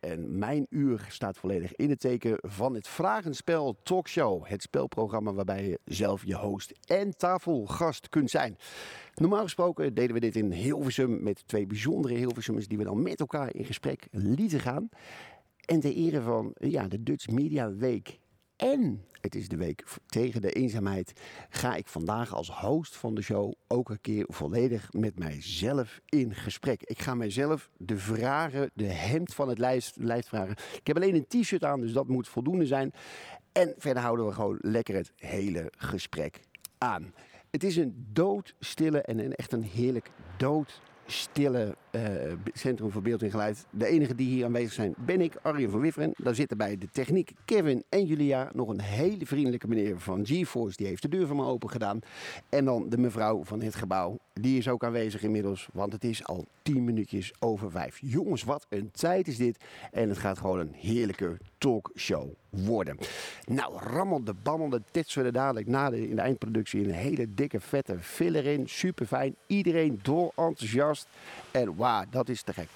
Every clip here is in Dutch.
En mijn uur staat volledig in het teken van het Vragenspel Talkshow. Het spelprogramma waarbij je zelf je host en tafelgast kunt zijn. Normaal gesproken deden we dit in Hilversum met twee bijzondere Hilversummers die we dan met elkaar in gesprek lieten gaan. En ter ere van ja, de Dutch Media Week en het is de week tegen de eenzaamheid, ga ik vandaag als host van de show ook een keer volledig met mijzelf in gesprek. Ik ga mijzelf de vragen, de hemd van het lijst, lijst vragen. Ik heb alleen een t-shirt aan, dus dat moet voldoende zijn. En verder houden we gewoon lekker het hele gesprek aan. Het is een doodstille en een, echt een heerlijk dood stille uh, Centrum voor Beeld en Geluid. De enige die hier aanwezig zijn ben ik, Arjen van Wifferen. Daar zitten bij de techniek Kevin en Julia. Nog een hele vriendelijke meneer van GeForce. Die heeft de deur van me open gedaan. En dan de mevrouw van het gebouw. Die is ook aanwezig inmiddels. Want het is al tien minuutjes over vijf. Jongens, wat een tijd is dit. En het gaat gewoon een heerlijke talkshow worden. Nou, rammel de bammel, de tetsen we dadelijk na de, in de eindproductie een hele dikke vette filler in. Super fijn. Iedereen door enthousiast. En wauw, dat is te gek.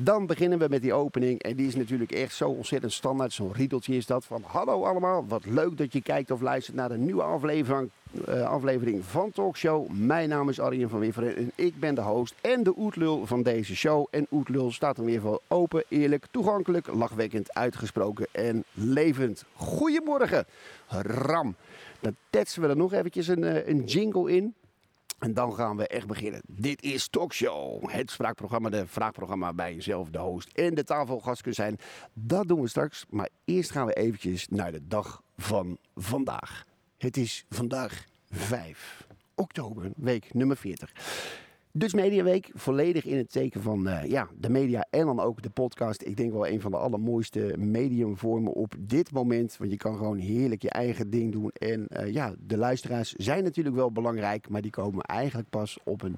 Dan beginnen we met die opening. En die is natuurlijk echt zo ontzettend standaard. Zo'n riedeltje is dat van hallo allemaal. Wat leuk dat je kijkt of luistert naar de nieuwe aflevering, uh, aflevering van Talkshow. Mijn naam is Arjen van Wifferen en ik ben de host en de oetlul van deze show. En oetlul staat er weer voor open, eerlijk, toegankelijk, lachwekkend, uitgesproken en levend. Goedemorgen, Ram. Dan tetsen we er nog eventjes een, uh, een jingle in. En dan gaan we echt beginnen. Dit is Talkshow. Het spraakprogramma, de vraagprogramma bij jezelf, de host en de tafelgast kunt zijn. Dat doen we straks. Maar eerst gaan we eventjes naar de dag van vandaag. Het is vandaag 5 oktober, week nummer 40. Dus Media Week, volledig in het teken van uh, ja, de media en dan ook de podcast. Ik denk wel een van de allermooiste mediumvormen op dit moment. Want je kan gewoon heerlijk je eigen ding doen. En uh, ja, de luisteraars zijn natuurlijk wel belangrijk, maar die komen eigenlijk pas op een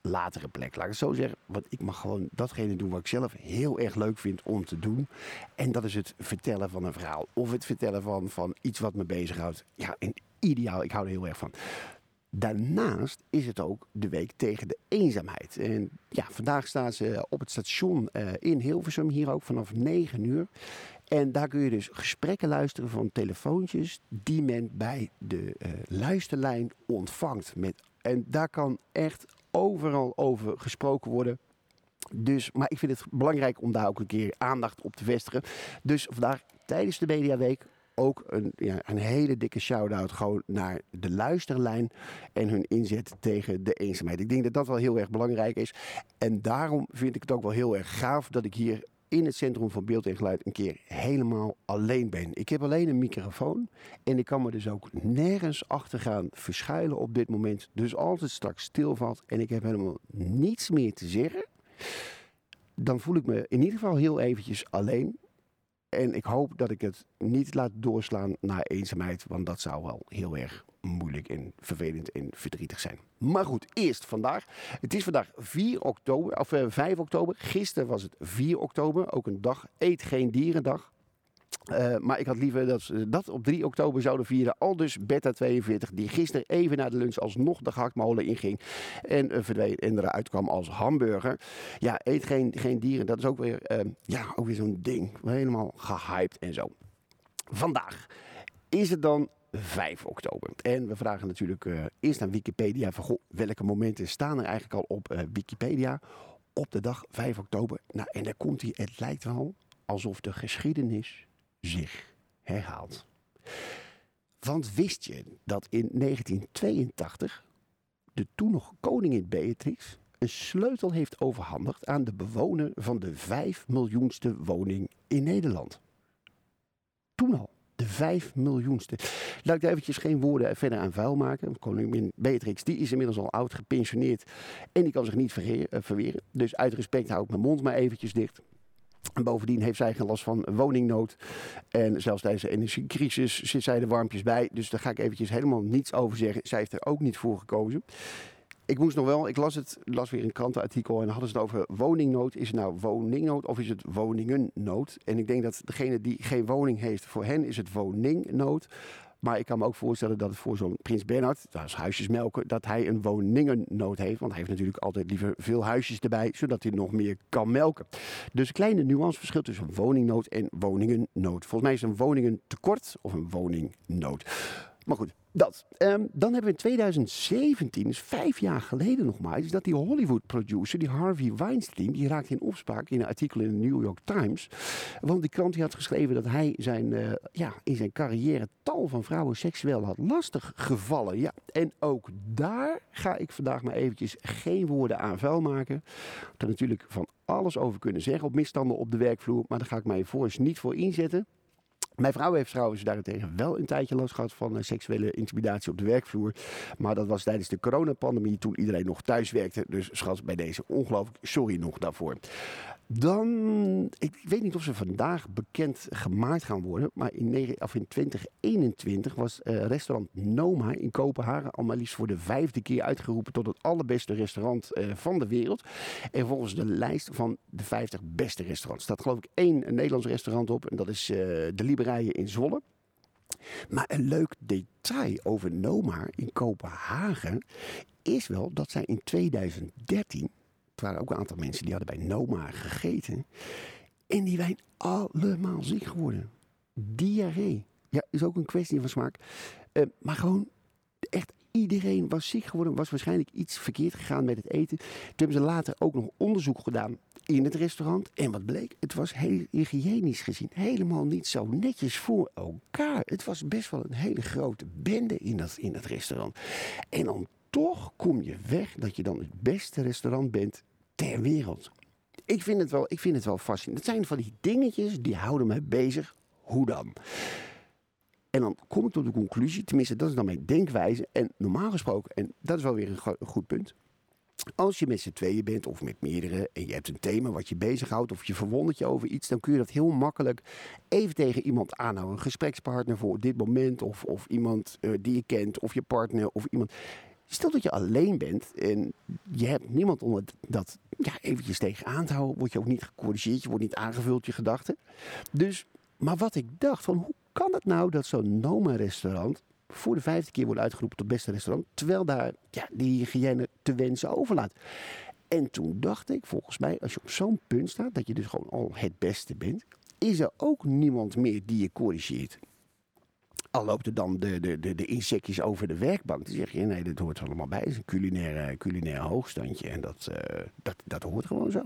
latere plek. Laat ik het zo zeggen, want ik mag gewoon datgene doen wat ik zelf heel erg leuk vind om te doen. En dat is het vertellen van een verhaal. Of het vertellen van, van iets wat me bezighoudt. Ja, en ideaal, ik hou er heel erg van. Daarnaast is het ook de week tegen de eenzaamheid. En ja, vandaag staan ze op het station uh, in Hilversum, hier ook vanaf 9 uur. En daar kun je dus gesprekken luisteren van telefoontjes die men bij de uh, luisterlijn ontvangt. Met, en daar kan echt overal over gesproken worden. Dus, maar ik vind het belangrijk om daar ook een keer aandacht op te vestigen. Dus vandaag tijdens de Mediaweek ook een, ja, een hele dikke shout-out gewoon naar de luisterlijn en hun inzet tegen de eenzaamheid. Ik denk dat dat wel heel erg belangrijk is. En daarom vind ik het ook wel heel erg gaaf dat ik hier in het Centrum van Beeld en Geluid een keer helemaal alleen ben. Ik heb alleen een microfoon en ik kan me dus ook nergens achter gaan verschuilen op dit moment. Dus als het straks stilvalt en ik heb helemaal niets meer te zeggen, dan voel ik me in ieder geval heel eventjes alleen. En ik hoop dat ik het niet laat doorslaan naar eenzaamheid, want dat zou wel heel erg moeilijk en vervelend en verdrietig zijn. Maar goed, eerst vandaag. Het is vandaag 4 oktober, of uh, 5 oktober. Gisteren was het 4 oktober, ook een dag, eet geen dierendag. Uh, maar ik had liever dat ze dat op 3 oktober zouden vieren. Al dus Beta 42, die gisteren even na de lunch alsnog de gehaktmolen inging. En uh, verdween en eruit kwam als hamburger. Ja, eet geen, geen dieren. Dat is ook weer, uh, ja, ook weer zo'n ding. Helemaal gehyped en zo. Vandaag is het dan 5 oktober. En we vragen natuurlijk eerst aan Wikipedia van welke momenten staan er eigenlijk al op Wikipedia op de dag 5 oktober. Nou, en daar komt hij. Het lijkt wel alsof de geschiedenis zich herhaalt. Want wist je dat in 1982 de toen nog koningin Beatrix een sleutel heeft overhandigd aan de bewoner van de 5 miljoenste woning in Nederland? Toen al. De vijf miljoenste. Laat ik daar eventjes geen woorden verder aan vuil maken. Koningin Beatrix die is inmiddels al oud, gepensioneerd. En die kan zich niet verweren. Dus uit respect hou ik mijn mond maar eventjes dicht. En bovendien heeft zij geen last van woningnood. En zelfs tijdens de energiecrisis zit zij er warmpjes bij. Dus daar ga ik eventjes helemaal niets over zeggen. Zij heeft er ook niet voor gekozen. Ik moest nog wel, ik las het, las weer een krantenartikel en hadden ze het over woningnood. Is het nou woningnood of is het woningennood? En ik denk dat degene die geen woning heeft, voor hen is het woningnood. Maar ik kan me ook voorstellen dat het voor zo'n Prins Bernhard, dat is huisjesmelken, dat hij een woningennood heeft. Want hij heeft natuurlijk altijd liever veel huisjes erbij, zodat hij nog meer kan melken. Dus een kleine nuanceverschil tussen woningnood en woningennood. Volgens mij is een woningentekort of een woningnood. Maar goed, dat. Um, dan hebben we in 2017, dus vijf jaar geleden nog maar, is dat die Hollywood-producer, die Harvey Weinstein, die raakte in opspraak in een artikel in de New York Times. Want die krant die had geschreven dat hij zijn, uh, ja, in zijn carrière tal van vrouwen seksueel had lastig gevallen. Ja, en ook daar ga ik vandaag maar eventjes geen woorden aan vuil maken. Er natuurlijk van alles over kunnen zeggen op misstanden op de werkvloer, maar daar ga ik mij voor eens niet voor inzetten. Mijn vrouw heeft trouwens daarentegen wel een tijdje last gehad van uh, seksuele intimidatie op de werkvloer. Maar dat was tijdens de coronapandemie toen iedereen nog thuis werkte. Dus schat, bij deze ongelooflijk sorry nog daarvoor. Dan, ik weet niet of ze vandaag bekend gemaakt gaan worden. Maar in, 9, of in 2021 was uh, restaurant Noma in Kopenhagen al maar liefst voor de vijfde keer uitgeroepen tot het allerbeste restaurant uh, van de wereld. En volgens de lijst van de 50 beste restaurants staat geloof ik één Nederlands restaurant op. En dat is uh, de Liberijen in Zwolle. Maar een leuk detail over Noma in Kopenhagen is wel dat zij in 2013 er waren ook een aantal mensen die hadden bij Noma gegeten. En die zijn allemaal ziek geworden. Diarree. Ja, is ook een kwestie van smaak. Uh, maar gewoon echt iedereen was ziek geworden. Was waarschijnlijk iets verkeerd gegaan met het eten. Toen hebben ze later ook nog onderzoek gedaan in het restaurant. En wat bleek? Het was heel hygiënisch gezien helemaal niet zo netjes voor elkaar. Het was best wel een hele grote bende in dat, in dat restaurant. En dan toch kom je weg dat je dan het beste restaurant bent wereld. Ik vind het wel, ik vind het wel fascinerend. Dat zijn van die dingetjes die houden me bezig. Hoe dan? En dan kom ik tot de conclusie, tenminste dat is dan mijn denkwijze. En normaal gesproken, en dat is wel weer een, goed punt. Als je met z'n tweeën bent of met meerdere en je hebt een thema wat je bezighoudt of je verwondert je over iets, dan kun je dat heel makkelijk even tegen iemand aanhouden. Een gesprekspartner voor dit moment of, of iemand uh, die je kent of je partner of iemand. Stel dat je alleen bent en je hebt niemand om dat ja, eventjes tegenaan te houden, word je ook niet gecorrigeerd, je wordt niet aangevuld, je gedachten. Dus, maar wat ik dacht, van hoe kan het nou dat zo'n Noma-restaurant voor de vijfde keer wordt uitgeroepen tot beste restaurant, terwijl daar ja, die hygiëne te wensen overlaat? En toen dacht ik, volgens mij, als je op zo'n punt staat, dat je dus gewoon al het beste bent, is er ook niemand meer die je corrigeert. Al loopt er dan de, de, de, de insectjes over de werkbank. Dan zeg je, nee, dit hoort er allemaal bij. Het is een culinair hoogstandje. En dat, uh, dat, dat hoort gewoon zo.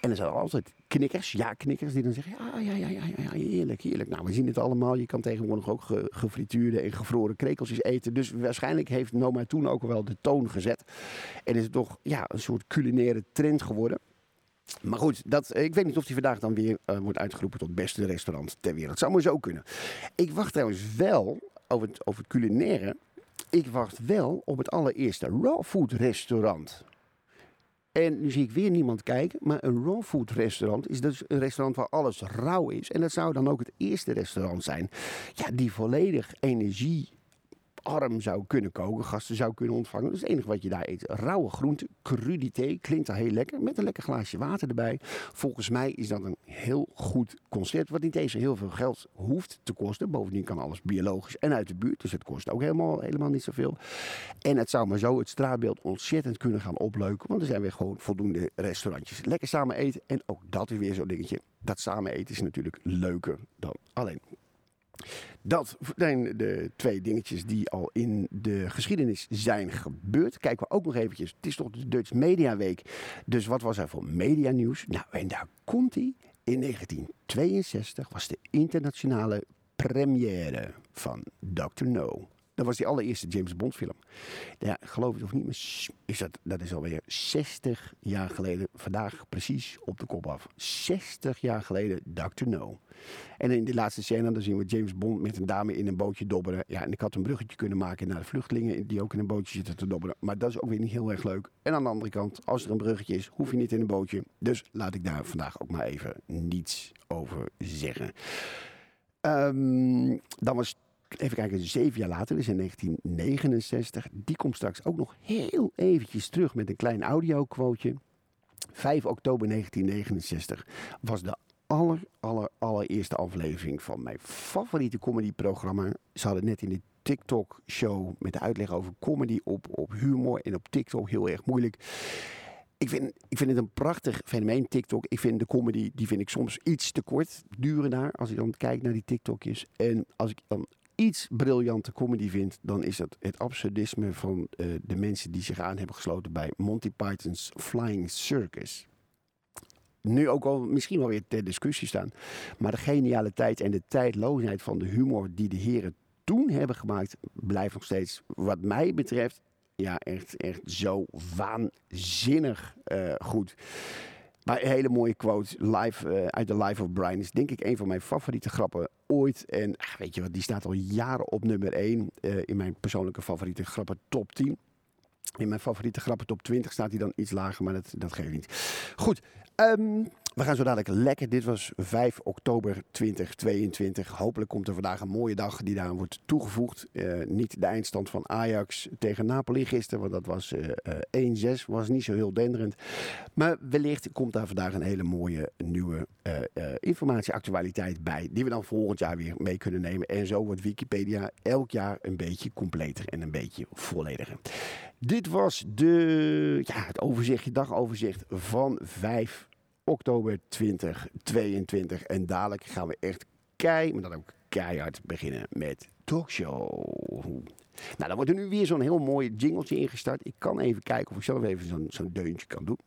En er zijn altijd knikkers, ja knikkers, die dan zeggen, ja, ja, ja, ja, ja, heerlijk, heerlijk. Nou, we zien het allemaal. Je kan tegenwoordig ook ge, gefrituurde en gevroren krekeltjes eten. Dus waarschijnlijk heeft Noma toen ook wel de toon gezet. En is het toch ja, een soort culinaire trend geworden. Maar goed, dat, ik weet niet of die vandaag dan weer uh, wordt uitgeroepen tot beste restaurant ter wereld. Zou maar zo kunnen. Ik wacht trouwens wel over het, over het culinaire. Ik wacht wel op het allereerste raw food restaurant. En nu zie ik weer niemand kijken, maar een raw food restaurant is dus een restaurant waar alles rauw is. En dat zou dan ook het eerste restaurant zijn. Ja, die volledig energie arm zou kunnen koken, gasten zou kunnen ontvangen. Is het enige wat je daar eet. Rauwe groenten, crudité, klinkt al heel lekker, met een lekker glaasje water erbij. Volgens mij is dat een heel goed concept, wat niet eens heel veel geld hoeft te kosten. Bovendien kan alles biologisch en uit de buurt, dus het kost ook helemaal, helemaal niet zoveel. En het zou maar zo het straatbeeld ontzettend kunnen gaan opleuken, want er zijn weer gewoon voldoende restaurantjes. Lekker samen eten en ook dat is weer zo'n dingetje. Dat samen eten is natuurlijk leuker dan alleen dat zijn de twee dingetjes die al in de geschiedenis zijn gebeurd. Kijken we ook nog eventjes. Het is toch de Dutch Media Week. Dus wat was er voor media nieuws? Nou, en daar komt hij. In 1962 was de internationale première van Dr. No. Dat was die allereerste James Bond film. Ja, geloof het of niet, maar is dat, dat is alweer 60 jaar geleden. Vandaag precies op de kop af. 60 jaar geleden Dr. No. En in die laatste scène dan zien we James Bond met een dame in een bootje dobberen. Ja, en ik had een bruggetje kunnen maken naar de vluchtelingen die ook in een bootje zitten te dobberen. Maar dat is ook weer niet heel erg leuk. En aan de andere kant, als er een bruggetje is, hoef je niet in een bootje. Dus laat ik daar vandaag ook maar even niets over zeggen. Um, dan was even kijken, zeven jaar later, dus in 1969. Die komt straks ook nog heel eventjes terug met een klein audio-quoteje. 5 oktober 1969 was de aller, aller, allereerste aflevering van mijn favoriete comedyprogramma. Ze hadden net in de TikTok-show met de uitleg over comedy op, op humor en op TikTok heel erg moeilijk. Ik vind, ik vind het een prachtig fenomeen, TikTok. Ik vind de comedy, die vind ik soms iets te kort duren daar. Als ik dan kijk naar die TikTokjes. En als ik dan iets briljante comedy vind, dan is dat het absurdisme van uh, de mensen die zich aan hebben gesloten bij Monty Python's Flying Circus. Nu ook al misschien wel weer ter discussie staan. Maar de genialiteit en de tijdloosheid van de humor die de heren toen hebben gemaakt, blijft nog steeds, wat mij betreft, ja, echt, echt zo waanzinnig uh, goed. Maar een hele mooie quote live, uh, uit de Life of Brian is denk ik een van mijn favoriete grappen ooit. En ach, weet je wat, die staat al jaren op nummer 1 uh, in mijn persoonlijke favoriete grappen top 10. In mijn favoriete grappen top 20 staat hij dan iets lager, maar dat, dat geeft niet. Goed, um, we gaan zo dadelijk lekker. Dit was 5 oktober 2022. Hopelijk komt er vandaag een mooie dag die daaraan wordt toegevoegd. Uh, niet de eindstand van Ajax tegen Napoli gisteren, want dat was uh, uh, 1-6. Was niet zo heel denderend. Maar wellicht komt daar vandaag een hele mooie nieuwe informatie, actualiteit bij. Die we dan volgend jaar weer mee kunnen nemen. En zo wordt Wikipedia elk jaar een beetje completer en een beetje vollediger. Dit was de, ja, het overzichtje, dagoverzicht van 5 oktober 2022. En dadelijk gaan we echt kei, maar dan ook keihard beginnen met talkshow. Nou, dan wordt er nu weer zo'n heel mooi jingletje ingestart. Ik kan even kijken of ik zelf even zo'n zo'n deuntje kan doen.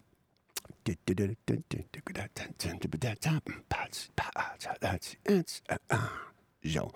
Zo.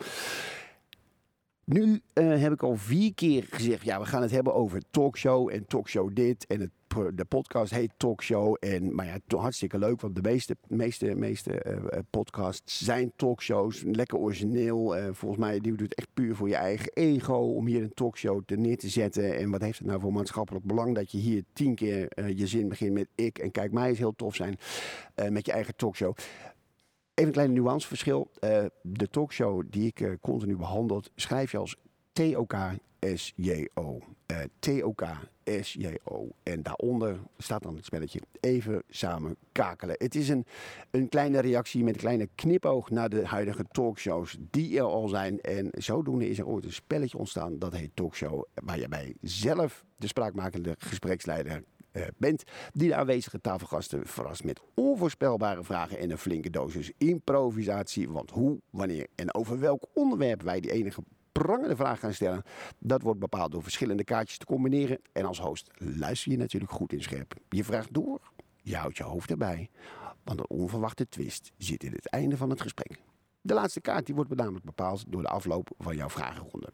Nu uh, heb ik al vier keer gezegd, ja, we gaan het hebben over talkshow en talkshow dit. En het, de podcast heet talkshow. En, maar ja, hartstikke leuk, want de meeste, meeste, meeste uh, podcasts zijn talkshows. Lekker origineel. Volgens mij, doet het echt puur voor je eigen ego om hier een talkshow te neer te zetten. En wat heeft het nou voor maatschappelijk belang dat je hier tien keer je zin begint met ik. En kijk, mij is heel tof zijn met je eigen talkshow. Even een kleine nuanceverschil. Uh, de talkshow die ik uh, continu behandel, schrijf je als T-O-K-S-J-O. T-O-K-S-J-O. En daaronder staat dan het spelletje even samen kakelen. Het is een, een kleine reactie met een kleine knipoog naar de huidige talkshows die er al zijn. En zodoende is er ooit een spelletje ontstaan, dat heet talkshow. Waar je bij zelf de spraakmakende gespreksleider bent, die de aanwezige tafelgasten verrast met onvoorspelbare vragen en een flinke dosis improvisatie. Want hoe, wanneer en over welk onderwerp wij die enige prangende vraag gaan stellen, dat wordt bepaald door verschillende kaartjes te combineren. En als host luister je natuurlijk goed in scherp. Je vraagt door, je houdt je hoofd erbij, want een onverwachte twist zit in het einde van het gesprek. De laatste kaart die wordt namelijk bepaald door de afloop van jouw vragenronde.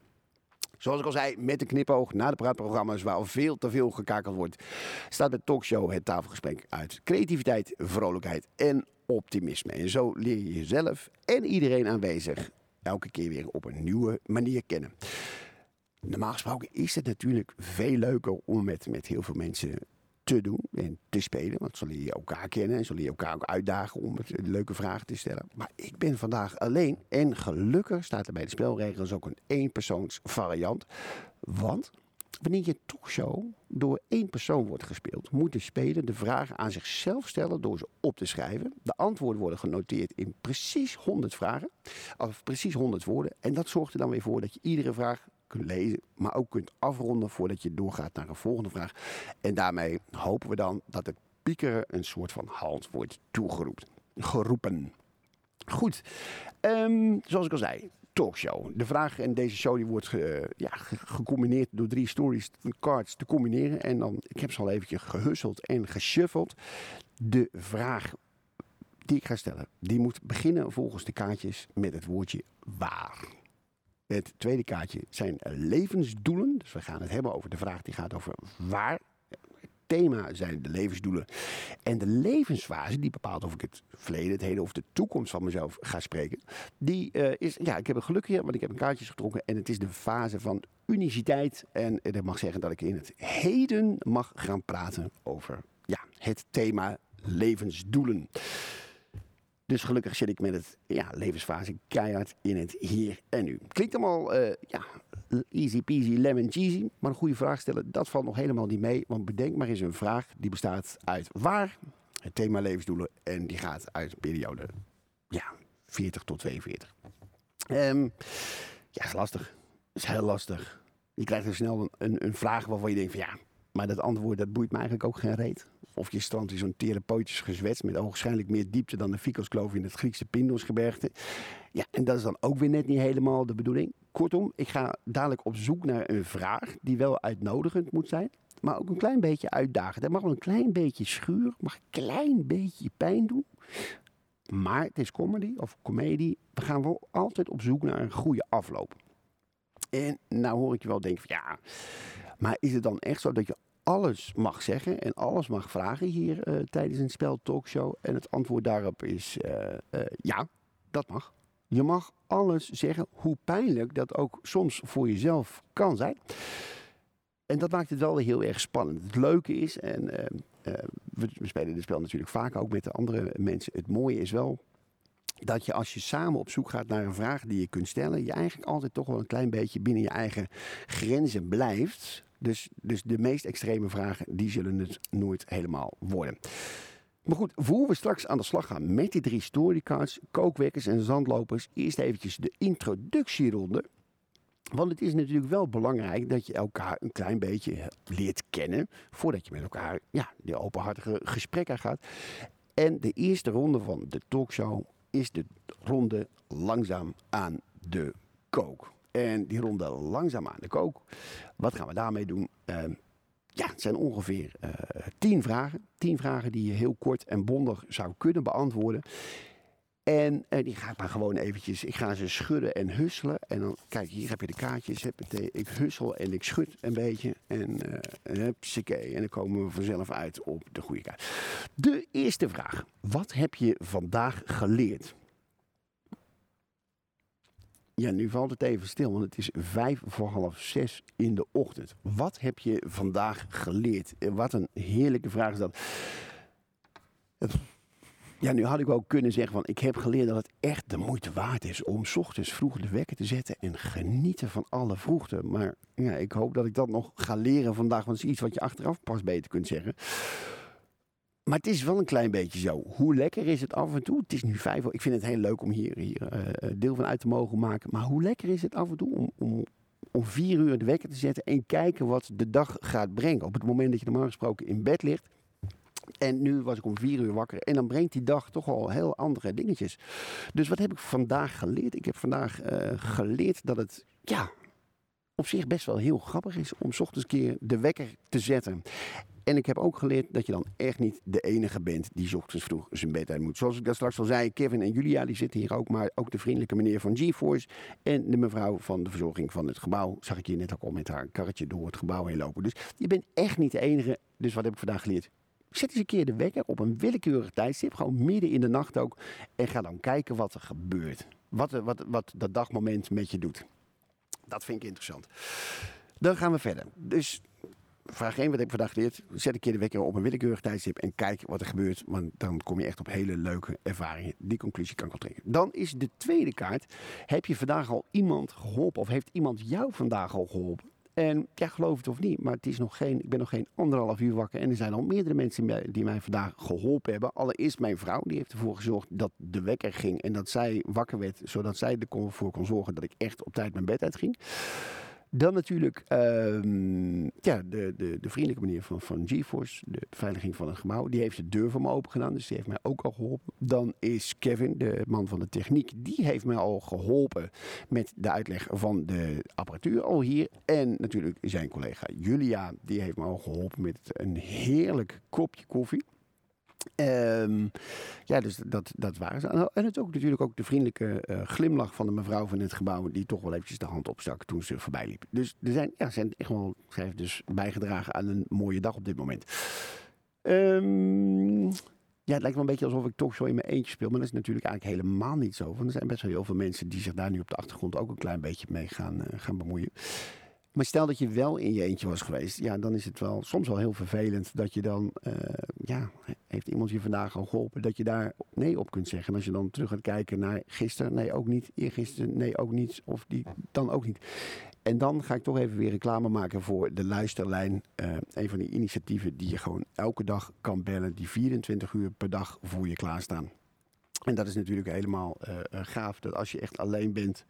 Zoals ik al zei, met een knipoog naar de praatprogramma's waar al veel te veel gekakeld wordt, staat de talkshow het tafelgesprek uit creativiteit, vrolijkheid en optimisme. En zo leer je jezelf en iedereen aanwezig elke keer weer op een nieuwe manier kennen. Normaal gesproken is het natuurlijk veel leuker om met, met heel veel mensen te doen en te spelen. Want zo leer je elkaar kennen en zo leer je elkaar ook uitdagen om leuke vragen te stellen. Maar ik ben vandaag alleen en gelukkig staat er bij de spelregels ook een eenpersoons variant. Want wanneer je talkshow door één persoon wordt gespeeld, moet de speler de vragen aan zichzelf stellen door ze op te schrijven. De antwoorden worden genoteerd in precies 100 vragen, of precies 100 woorden. En dat zorgt er dan weer voor dat je iedere vraag lezen, maar ook kunt afronden voordat je doorgaat naar een volgende vraag. En daarmee hopen we dan dat het piekeren een soort van halt wordt toegeroepen. Geroepen. Goed, um, zoals ik al zei, talkshow. De vraag in deze show die wordt ja, gecombineerd door drie stories cards te combineren. En dan, ik heb ze al eventjes gehusseld en geshuffeld. De vraag die ik ga stellen, die moet beginnen volgens de kaartjes met het woordje waar. Het tweede kaartje zijn levensdoelen. Dus we gaan het hebben over de vraag die gaat over waar. Het thema zijn de levensdoelen. En de levensfase, die bepaalt of ik het verleden, het heden of de toekomst van mezelf ga spreken. Die uh, is, ja, ik heb een geluk hier, want ik heb een kaartjes getrokken. En het is de fase van uniciteit. En dat mag zeggen dat ik in het heden mag gaan praten over ja, het thema levensdoelen. Dus gelukkig zit ik met het ja, levensfase keihard in het hier en nu. Klinkt allemaal uh, ja, easy peasy lemon cheesy. Maar een goede vraag stellen, dat valt nog helemaal niet mee. Want bedenk maar eens een vraag die bestaat uit waar, het thema levensdoelen. En die gaat uit de periode ja, 40 tot 42. Um, ja, is lastig. is heel lastig. Je krijgt er snel een, een, een vraag waarvan je denkt van ja, maar dat antwoord dat boeit me eigenlijk ook geen reet. Of je strandt in zo'n therapeutisch gezwets met ogenschijnlijk meer diepte dan de Ficoskloof in het Griekse Pindosgebergte. Ja, en dat is dan ook weer net niet helemaal de bedoeling. Kortom, ik ga dadelijk op zoek naar een vraag die wel uitnodigend moet zijn, maar ook een klein beetje uitdagend. Het mag wel een klein beetje schuren, mag een klein beetje pijn doen. Maar het is comedy of comedie. We gaan wel altijd op zoek naar een goede afloop. En nou hoor ik je wel denken van ja, maar is het dan echt zo dat je alles mag zeggen en alles mag vragen hier uh, tijdens een spel talkshow? En het antwoord daarop is uh, uh, ja, dat mag. Je mag alles zeggen, hoe pijnlijk dat ook soms voor jezelf kan zijn. En dat maakt het wel heel erg spannend. Het leuke is, en we, we spelen dit spel natuurlijk vaak ook met de andere mensen. Het mooie is wel dat je als je samen op zoek gaat naar een vraag die je kunt stellen, je eigenlijk altijd toch wel een klein beetje binnen je eigen grenzen blijft. Dus, dus de meest extreme vragen, die zullen het nooit helemaal worden. Maar goed, voor we straks aan de slag gaan met die drie storycards, kookwekkers en zandlopers, eerst eventjes de introductieronde. Want het is natuurlijk wel belangrijk dat je elkaar een klein beetje leert kennen. Voordat je met elkaar ja, openhartige gesprekken gaat. En de eerste ronde van de talkshow is de ronde langzaam aan de kook. En die ronde langzaam aan de kook, wat gaan we daarmee doen? Uh, ja, het zijn ongeveer uh, tien vragen. Tien vragen die je heel kort en bondig zou kunnen beantwoorden. En uh, die ga ik maar gewoon eventjes, ik ga ze schudden en husselen. En dan, kijk, hier heb je de kaartjes. Ik hussel en ik schud een beetje. En uh, en dan komen we vanzelf uit op de goede kaart. De eerste vraag. Wat heb je vandaag geleerd? Ja, nu valt het even stil, want het is vijf voor half zes in de ochtend. Wat heb je vandaag geleerd? Wat een heerlijke vraag is dat. Ja, nu had ik ook kunnen zeggen van ik heb geleerd dat het echt de moeite waard is om ochtends vroeg de wekker te zetten en genieten van alle vroegte. Maar ja, ik hoop dat ik dat nog ga leren vandaag, want het is iets wat je achteraf pas beter kunt zeggen. Maar het is wel een klein beetje zo. Hoe lekker is het af en toe? Het is nu vijf Ik vind het heel leuk om hier, hier uh, deel van uit te mogen maken. Maar hoe lekker is het af en toe om, om, om vier uur de wekker te zetten en kijken wat de dag gaat brengen? Op het moment dat je normaal gesproken in bed ligt en nu was ik om vier uur wakker. En dan brengt die dag toch al heel andere dingetjes. Dus wat heb ik vandaag geleerd? Ik heb vandaag uh, geleerd dat het, ja, op zich best wel heel grappig is om ochtends keer de wekker te zetten. En ik heb ook geleerd dat je dan echt niet de enige bent die ochtends vroeg zijn bed uit moet. Zoals ik dat straks al zei, Kevin en Julia die zitten hier ook. Maar ook de vriendelijke meneer van GeForce en de mevrouw van de verzorging van het gebouw. Zag ik hier net ook al met haar karretje door het gebouw heen lopen. Dus je bent echt niet de enige. Dus wat heb ik vandaag geleerd? Zet eens een keer de wekker op een willekeurig tijdstip, gewoon midden in de nacht ook. En ga dan kijken wat er gebeurt. Wat, wat, wat dat dagmoment met je doet. Dat vind ik interessant. Dan gaan we verder. Dus vraag 1, wat ik vandaag geleerd? Zet een keer de wekker op een willekeurig tijdstip en kijk wat er gebeurt. Want dan kom je echt op hele leuke ervaringen. Die conclusie kan ik wel trekken. Dan is de tweede kaart. Heb je vandaag al iemand geholpen? Of heeft iemand jou vandaag al geholpen? En ja, geloof het of niet, maar het is nog geen, ik ben nog geen anderhalf uur wakker. En er zijn al meerdere mensen die mij vandaag geholpen hebben. Allereerst mijn vrouw, die heeft ervoor gezorgd dat de wekker ging. En dat zij wakker werd, zodat zij ervoor kon zorgen dat ik echt op tijd mijn bed uitging. Dan natuurlijk uh, ja, de, de, de vriendelijke meneer van, van GeForce, de beveiliging van het gebouw. Die heeft de deur voor me open gedaan, dus die heeft mij ook al geholpen. Dan is Kevin, de man van de techniek, die heeft mij al geholpen met de uitleg van de apparatuur al hier. En natuurlijk zijn collega Julia, die heeft me al geholpen met een heerlijk kopje koffie. Ehm, ja, dus dat, dat waren ze. En het ook natuurlijk ook de vriendelijke uh, glimlach van de mevrouw van het gebouw, die toch wel eventjes de hand opstak toen ze voorbij liep. Dus er zijn, ja, zijn echt wel, dus bijgedragen aan een mooie dag op dit moment. Um, ja, het lijkt wel een beetje alsof ik toch zo in mijn eentje speel. Maar dat is natuurlijk eigenlijk helemaal niet zo. Want er zijn best wel heel veel mensen die zich daar nu op de achtergrond ook een klein beetje mee gaan, uh, gaan bemoeien. Maar stel dat je wel in je eentje was geweest, ja, dan is het wel soms wel heel vervelend dat je dan, uh, ja, heeft iemand je vandaag al geholpen, dat je daar nee op kunt zeggen. En als je dan terug gaat kijken naar gisteren, nee ook niet, eergisteren, nee ook niet, of die dan ook niet. En dan ga ik toch even weer reclame maken voor de luisterlijn. Uh, een van die initiatieven die je gewoon elke dag kan bellen, die 24 uur per dag voor je klaarstaan. En dat is natuurlijk helemaal uh, gaaf, dat als je echt alleen bent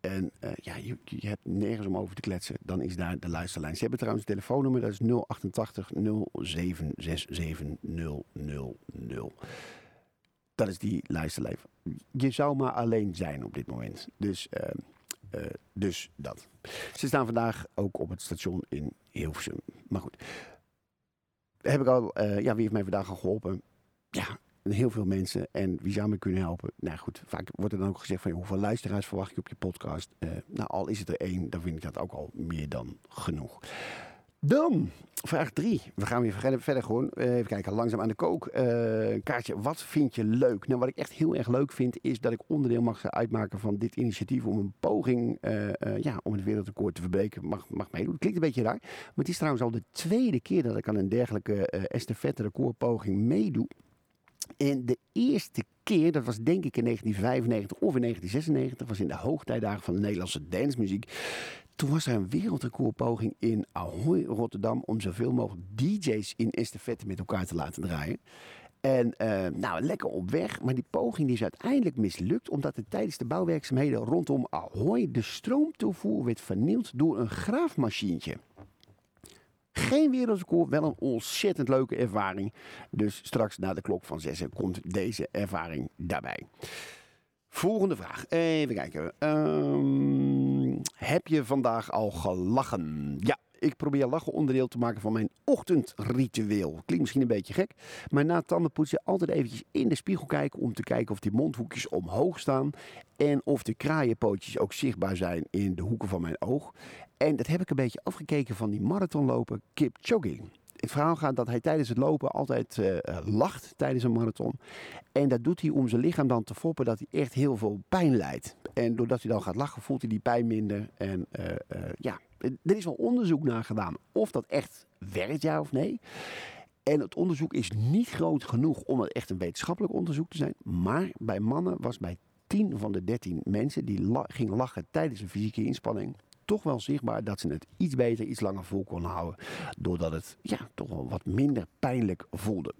en uh, ja, je, je, hebt nergens om over te kletsen. Dan is daar de luisterlijn. Ze hebben trouwens een telefoonnummer. Dat is 088 0767 000. Dat is die luisterlijn. Je zou maar alleen zijn op dit moment. Dus, uh, uh, dus dat. Ze staan vandaag ook op het station in Hilversum. Maar goed. Heb ik al, ja, wie heeft mij vandaag al geholpen? Ja, heel veel mensen. En wie zou me kunnen helpen? Nou goed, vaak wordt er dan ook gezegd van hoeveel luisteraars verwacht je op je podcast? Uh, nou, al is het er één, dan vind ik dat ook al meer dan genoeg. Dan, vraag drie. We gaan weer verder gewoon. Uh, even kijken, langzaam aan de kook. Uh, kaartje, wat vind je leuk? Nou, wat ik echt heel erg leuk vind, is dat ik onderdeel mag uitmaken van dit initiatief om een poging, uh, ja, om het wereldrecord te verbreken, mag, mag meedoen. Klinkt een beetje raar, maar het is trouwens al de tweede keer dat ik aan een dergelijke estafette recordpoging meedoe. En de eerste keer, dat was denk ik in 1995 of in 1996, was in de hoogtijdagen van de Nederlandse dansmuziek. Toen was er een wereldrecordpoging in Ahoy, Rotterdam, om zoveel mogelijk DJ's in estafette met elkaar te laten draaien. En uh, nou, lekker op weg. Maar die poging die is uiteindelijk mislukt. Omdat er tijdens de bouwwerkzaamheden rondom Ahoy de stroomtoevoer werd vernield door een graafmachientje. Geen wereldrecord, wel een ontzettend leuke ervaring. Dus straks na de klok van zes komt deze ervaring daarbij. Volgende vraag. Even kijken. Um, heb je vandaag al gelachen? Ja, ik probeer lachen onderdeel te maken van mijn ochtendritueel. Klinkt misschien een beetje gek, maar na tandenpoetsen altijd eventjes in de spiegel kijken om te kijken of die mondhoekjes omhoog staan en of de kraaienpootjes ook zichtbaar zijn in de hoeken van mijn oog. En dat heb ik een beetje afgekeken van die marathonloper Kip Jogging. Het verhaal gaat dat hij tijdens het lopen altijd uh, lacht tijdens een marathon. En dat doet hij om zijn lichaam dan te foppen dat hij echt heel veel pijn lijdt. En doordat hij dan gaat lachen voelt hij die pijn minder. En uh, uh, ja, er is wel onderzoek naar gedaan of dat echt werkt, ja of nee. En het onderzoek is niet groot genoeg om het echt een wetenschappelijk onderzoek te zijn. Maar bij mannen was bij 10 van de 13 mensen die la gingen lachen tijdens een fysieke inspanning toch wel zichtbaar dat ze het iets beter, iets langer vol kon houden. Doordat het ja, toch wel wat minder pijnlijk voelde.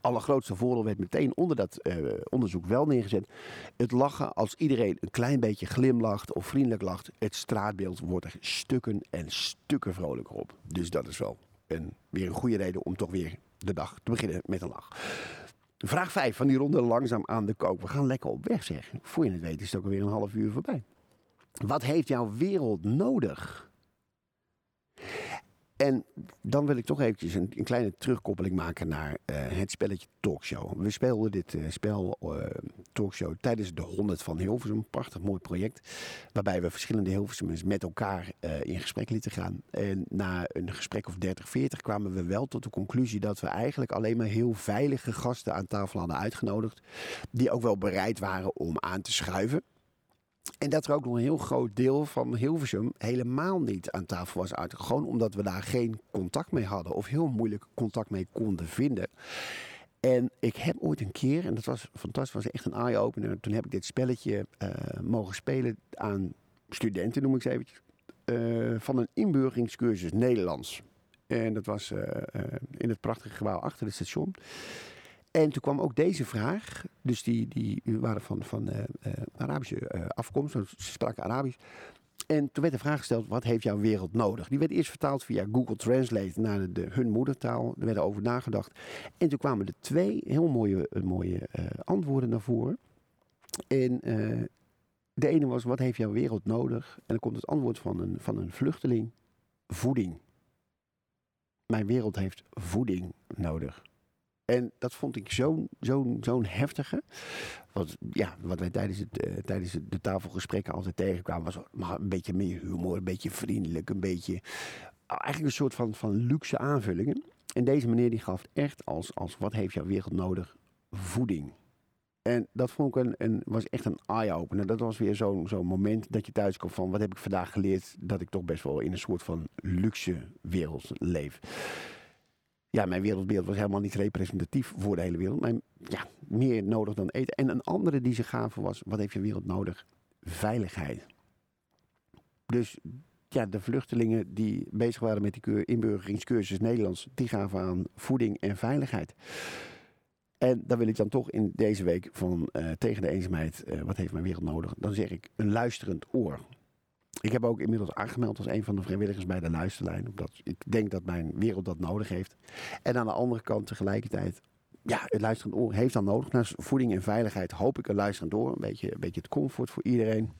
Allergrootste voordeel werd meteen onder dat uh, onderzoek wel neergezet. Het lachen, als iedereen een klein beetje glimlacht of vriendelijk lacht, het straatbeeld wordt er stukken en stukken vrolijker op. Dus dat is wel een, weer een goede reden om toch weer de dag te beginnen met een lach. Vraag 5 van die ronde langzaam aan de kook. We gaan lekker op weg zeg. Voor je het weet is het ook alweer een half uur voorbij. Wat heeft jouw wereld nodig? En dan wil ik toch eventjes een, een kleine terugkoppeling maken naar uh, het spelletje Talkshow. We speelden dit uh, spel uh, Talkshow tijdens de 100 van Hilversum. Een prachtig mooi project. Waarbij we verschillende Hilversumers met elkaar in gesprek lieten gaan. En na een gesprek of 30, 40 kwamen we wel tot de conclusie dat we eigenlijk alleen maar heel veilige gasten aan tafel hadden uitgenodigd. Die ook wel bereid waren om aan te schuiven. En dat er ook nog een heel groot deel van Hilversum helemaal niet aan tafel was uit. Gewoon omdat we daar geen contact mee hadden of heel moeilijk contact mee konden vinden. En ik heb ooit een keer, en dat was fantastisch, was echt een eye-opener. Toen heb ik dit spelletje uh, mogen spelen aan studenten, noem ik ze eventjes. Uh, van een inburgeringscursus Nederlands. En dat was uh, in het prachtige gebouw achter het station. En toen kwam ook deze vraag. Dus die, die waren van, van uh, uh, Arabische uh, afkomst. Ze spraken Arabisch. En toen werd de vraag gesteld, wat heeft jouw wereld nodig? Die werd eerst vertaald via Google Translate naar de, hun moedertaal. Er werd over nagedacht. En toen kwamen er twee heel mooie, mooie antwoorden naar voren. En de ene was, wat heeft jouw wereld nodig? En dan komt het antwoord van een, van een vluchteling. Voeding. Mijn wereld heeft voeding nodig. En dat vond ik zo'n zo'n zo'n heftige. Wat, ja, wat wij tijdens, het, uh, tijdens de tafelgesprekken altijd tegenkwamen, was maar een beetje meer humor, een beetje vriendelijk, een beetje. Eigenlijk een soort van, van luxe aanvullingen. En deze meneer die gaf echt als, als wat heeft jouw wereld nodig? Voeding. En dat vond ik een, een was echt een eye-opener. Dat was weer zo'n zo'n moment dat je thuis komt van... wat heb ik vandaag geleerd dat ik toch best wel in een soort van luxe wereld leef. Ja, mijn wereldbeeld was helemaal niet representatief voor de hele wereld. Maar ja, meer nodig dan eten. En een andere die ze gaven was, wat heeft je wereld nodig? Veiligheid. Dus ja, de vluchtelingen die bezig waren met die inburgeringscursus Nederlands... die gaven aan voeding en veiligheid. En dan wil ik dan toch in deze week van uh, tegen de eenzaamheid, uh, wat heeft mijn wereld nodig? Dan zeg ik een luisterend oor. Ik heb ook inmiddels aangemeld als een van de vrijwilligers bij de luisterlijn. Omdat ik denk dat mijn wereld dat nodig heeft. En aan de andere kant tegelijkertijd, ja, het luisterend oor heeft dan nodig. Naast voeding en veiligheid hoop ik een luisterend oor. Een beetje, een beetje het comfort voor iedereen.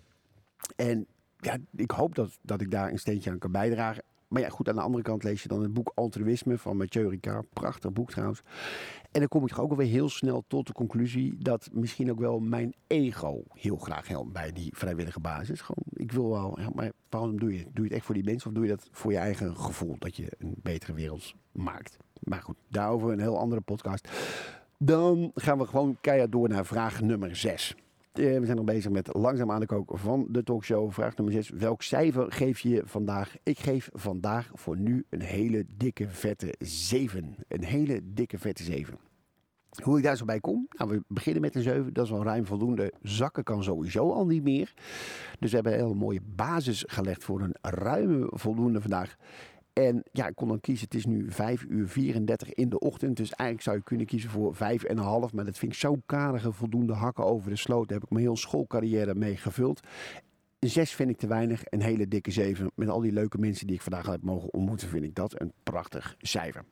En ja, ik hoop dat, dat ik daar een steentje aan kan bijdragen. Maar ja, goed, aan de andere kant lees je dan het boek Altruïsme van Mathieu Ricard. Prachtig boek trouwens. En dan kom ik toch ook alweer heel snel tot de conclusie dat misschien ook wel mijn ego heel graag helpt bij die vrijwillige basis. Gewoon, ik wil wel, maar waarom doe je? Doe je het echt voor die mensen of doe je dat voor je eigen gevoel dat je een betere wereld maakt? Maar goed, daarover een heel andere podcast. Dan gaan we gewoon keihard door naar vraag nummer 6. Eh, we zijn nog bezig met langzaam aan de kook van de talkshow. Vraag nummer 6. Welk cijfer geef je vandaag? Ik geef vandaag voor nu een hele dikke vette 7. Een hele dikke vette 7. Hoe ik daar zo bij kom? Nou, we beginnen met een 7. Dat is wel ruim voldoende. Zakken kan sowieso al niet meer. Dus we hebben een hele mooie basis gelegd voor een ruime voldoende vandaag. En ja, ik kon dan kiezen, het is nu 5 uur 34 in de ochtend. Dus eigenlijk zou je kunnen kiezen voor 5,5. Maar dat vind ik zo karige voldoende hakken over de sloot. Daar heb ik mijn hele schoolcarrière mee gevuld. Een 6 vind ik te weinig. Een hele dikke 7. Met al die leuke mensen die ik vandaag heb mogen ontmoeten, vind ik dat een prachtig cijfer.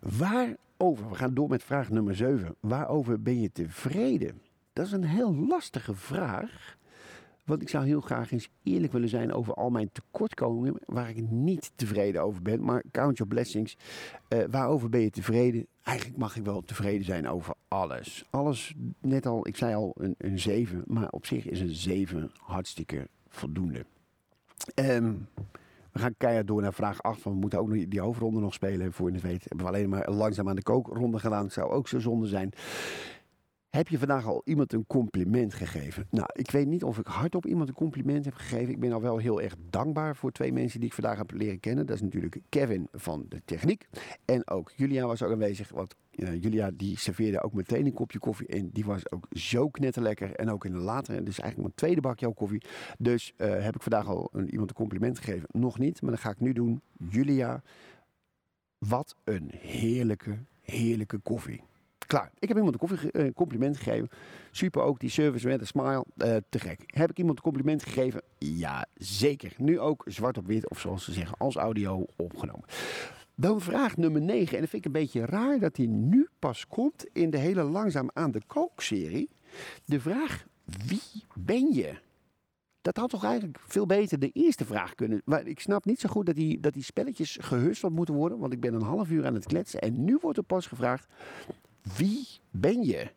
Waarover, we gaan door met vraag nummer 7. Waarover ben je tevreden? Dat is een heel lastige vraag. Want ik zou heel graag eens eerlijk willen zijn over al mijn tekortkomingen waar ik niet tevreden over ben. Maar count your blessings. Uh, waarover ben je tevreden? Eigenlijk mag ik wel tevreden zijn over alles. Alles, net al, ik zei al een, een 7, maar op zich is een 7 hartstikke voldoende. Um, we gaan keihard door naar vraag 8. Want we moeten ook die hoofdronde nog spelen. Voor je het weet hebben we alleen maar langzaam aan de kookronde gedaan. Het zou ook zo zonde zijn. Heb je vandaag al iemand een compliment gegeven? Nou, ik weet niet of ik hardop iemand een compliment heb gegeven. Ik ben al wel heel erg dankbaar voor twee mensen die ik vandaag heb leren kennen. Dat is natuurlijk Kevin van de techniek. En ook Julia was ook aanwezig. Want uh, Julia die serveerde ook meteen een kopje koffie. En die was ook zo knetterlekker. En ook in de latere, dus eigenlijk mijn tweede bak jouw koffie. Dus uh, heb ik vandaag al een, iemand een compliment gegeven? Nog niet, maar dat ga ik nu doen. Julia, wat een heerlijke, heerlijke koffie. Klaar. Ik heb iemand een koffie, uh, compliment gegeven. Super ook, die service met een smile. Uh, te gek. Heb ik iemand een compliment gegeven? Ja, zeker. Nu ook zwart op wit, of zoals ze zeggen, als audio opgenomen. Dan vraag nummer 9. En dat vind ik een beetje raar dat die nu pas komt in de hele Langzaam aan de Kook-serie. De vraag, wie ben je? Dat had toch eigenlijk veel beter de eerste vraag kunnen. Maar ik snap niet zo goed dat die, dat die spelletjes gehusteld moeten worden. Want ik ben een half uur aan het kletsen. En nu wordt er pas gevraagd: wie ben je?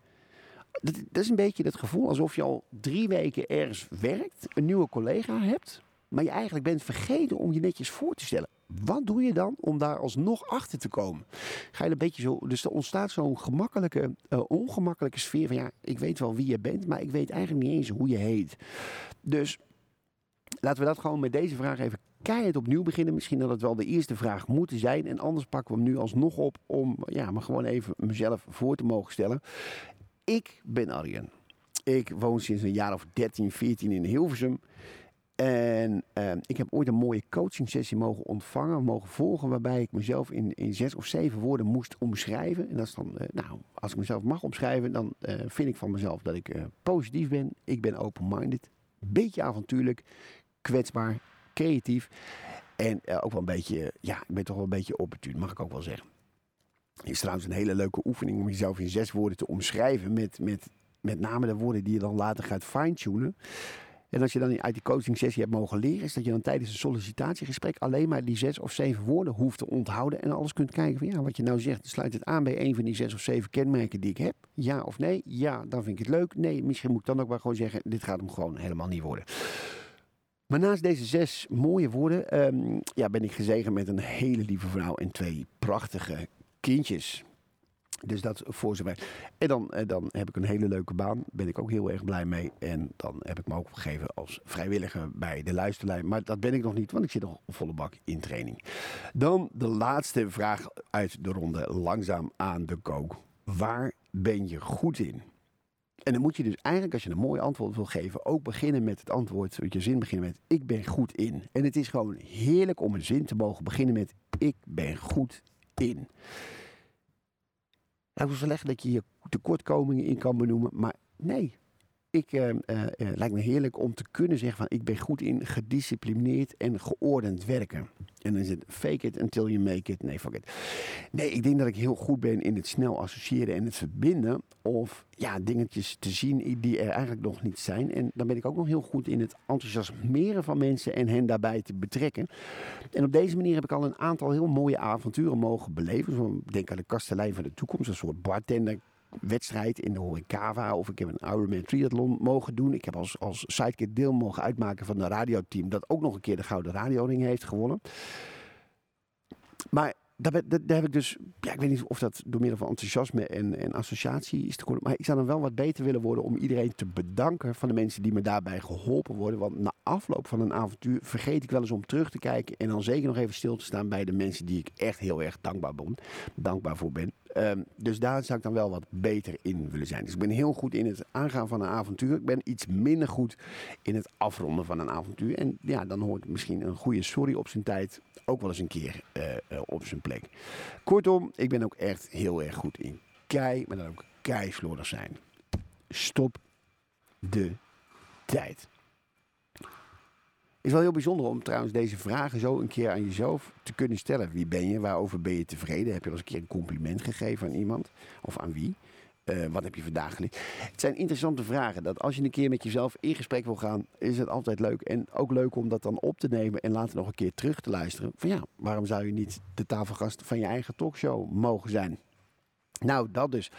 Dat, is een beetje het gevoel alsof je al drie weken ergens werkt, een nieuwe collega hebt, maar je eigenlijk bent vergeten om je netjes voor te stellen. Wat doe je dan om daar alsnog achter te komen? Ga je een beetje zo, dus er ontstaat zo'n gemakkelijke, uh, ongemakkelijke sfeer van ja, ik weet wel wie je bent, maar ik weet eigenlijk niet eens hoe je heet. Dus laten we dat gewoon met deze vraag even keihard opnieuw beginnen. Misschien dat het wel de eerste vraag moeten zijn. En anders pakken we hem nu alsnog op om ja, me gewoon even mezelf voor te mogen stellen. Ik ben Arjen. Ik woon sinds een jaar of 13, 14 in Hilversum. En uh, ik heb ooit een mooie coaching sessie mogen ontvangen, mogen volgen, waarbij ik mezelf in, in zes of zeven woorden moest omschrijven. En dat is dan, uh, nou, als ik mezelf mag omschrijven, dan uh, vind ik van mezelf dat ik positief ben. Ik ben open-minded, beetje avontuurlijk, kwetsbaar, creatief. En uh, ook wel een beetje, ja, ik ben toch wel een beetje opportun, mag ik ook wel zeggen. Het is trouwens een hele leuke oefening om jezelf in zes woorden te omschrijven. Met, met, met name de woorden die je dan later gaat fine-tunen. En als je dan uit die coaching sessie hebt mogen leren, is dat je dan tijdens een sollicitatiegesprek alleen maar die zes of zeven woorden hoeft te onthouden. En alles kunt kijken van ja, wat je nou zegt, sluit het aan bij een van die zes of zeven kenmerken die ik heb. Ja of nee? Ja, dan vind ik het leuk. Nee, misschien moet ik dan ook maar gewoon zeggen, dit gaat hem gewoon helemaal niet worden. Maar naast deze zes mooie woorden ehm, ja, ben ik gezegend met een hele lieve vrouw en twee prachtige kindjes. Dus dat voor zover. En dan, eh, dan heb ik een hele leuke baan. Ben ik ook heel erg blij mee. En dan heb ik me ook gegeven als vrijwilliger bij de luisterlijn. Maar dat ben ik nog niet, want ik zit nog volle bak in training. Dan de laatste vraag uit de ronde. Langzaam aan de kook. Waar ben je goed in? En dan moet je dus eigenlijk, als je een mooi antwoord wil geven, ook beginnen met het antwoord, met je zin beginnen met ik ben goed in. En het is gewoon heerlijk om een zin te mogen beginnen met ik ben goed in. Nou, ik wil zeggen dat je je tekortkomingen in kan benoemen, maar nee. Ik, uh, uh, lijkt me heerlijk om te kunnen zeggen van ik ben goed in gedisciplineerd en geordend werken. En dan is het fake it until you make it. Nee, fuck it. Nee, ik denk dat ik heel goed ben in het snel associëren en het verbinden. Of ja, dingetjes te zien die er eigenlijk nog niet zijn. En dan ben ik ook nog heel goed in het enthousiasmeren van mensen en hen daarbij te betrekken. En op deze manier heb ik al een aantal heel mooie avonturen mogen beleven. Denk aan de kastelein van de toekomst, een soort bartender wedstrijd in de Horecava. Of ik heb een Ironman triathlon mogen doen. Ik heb als, als sidekick deel mogen uitmaken van een radioteam dat ook nog een keer de Gouden Radioring heeft gewonnen. Maar daar, heb ik dus, ja, ik weet niet of dat door middel van enthousiasme en, en associatie is te worden. Maar ik zou dan wel wat beter willen worden om iedereen te bedanken van de mensen die me daarbij geholpen worden. Want na afloop van een avontuur vergeet ik wel eens om terug te kijken. En dan zeker nog even stil te staan bij de mensen die ik echt heel erg dankbaar, ben, dankbaar voor ben. Um, dus daar zou ik dan wel wat beter in willen zijn. Dus ik ben heel goed in het aangaan van een avontuur. Ik ben iets minder goed in het afronden van een avontuur. En ja, dan hoort misschien een goede sorry op zijn tijd ook wel eens een keer uh, uh, op zijn plek. Kortom, ik ben ook echt heel erg goed in kei, maar dan ook keislordig zijn. Stop de tijd. Het is wel heel bijzonder om trouwens deze vragen zo een keer aan jezelf te kunnen stellen. Wie ben je? Waarover ben je tevreden? Heb je wel eens een keer een compliment gegeven aan iemand? Of aan wie? Uh, wat heb je vandaag geleerd? Het zijn interessante vragen. Dat als je een keer met jezelf in gesprek wil gaan, is het altijd leuk. En ook leuk om dat dan op te nemen en later nog een keer terug te luisteren. Van ja, waarom zou je niet de tafelgast van je eigen talkshow mogen zijn? Nou, dat dus.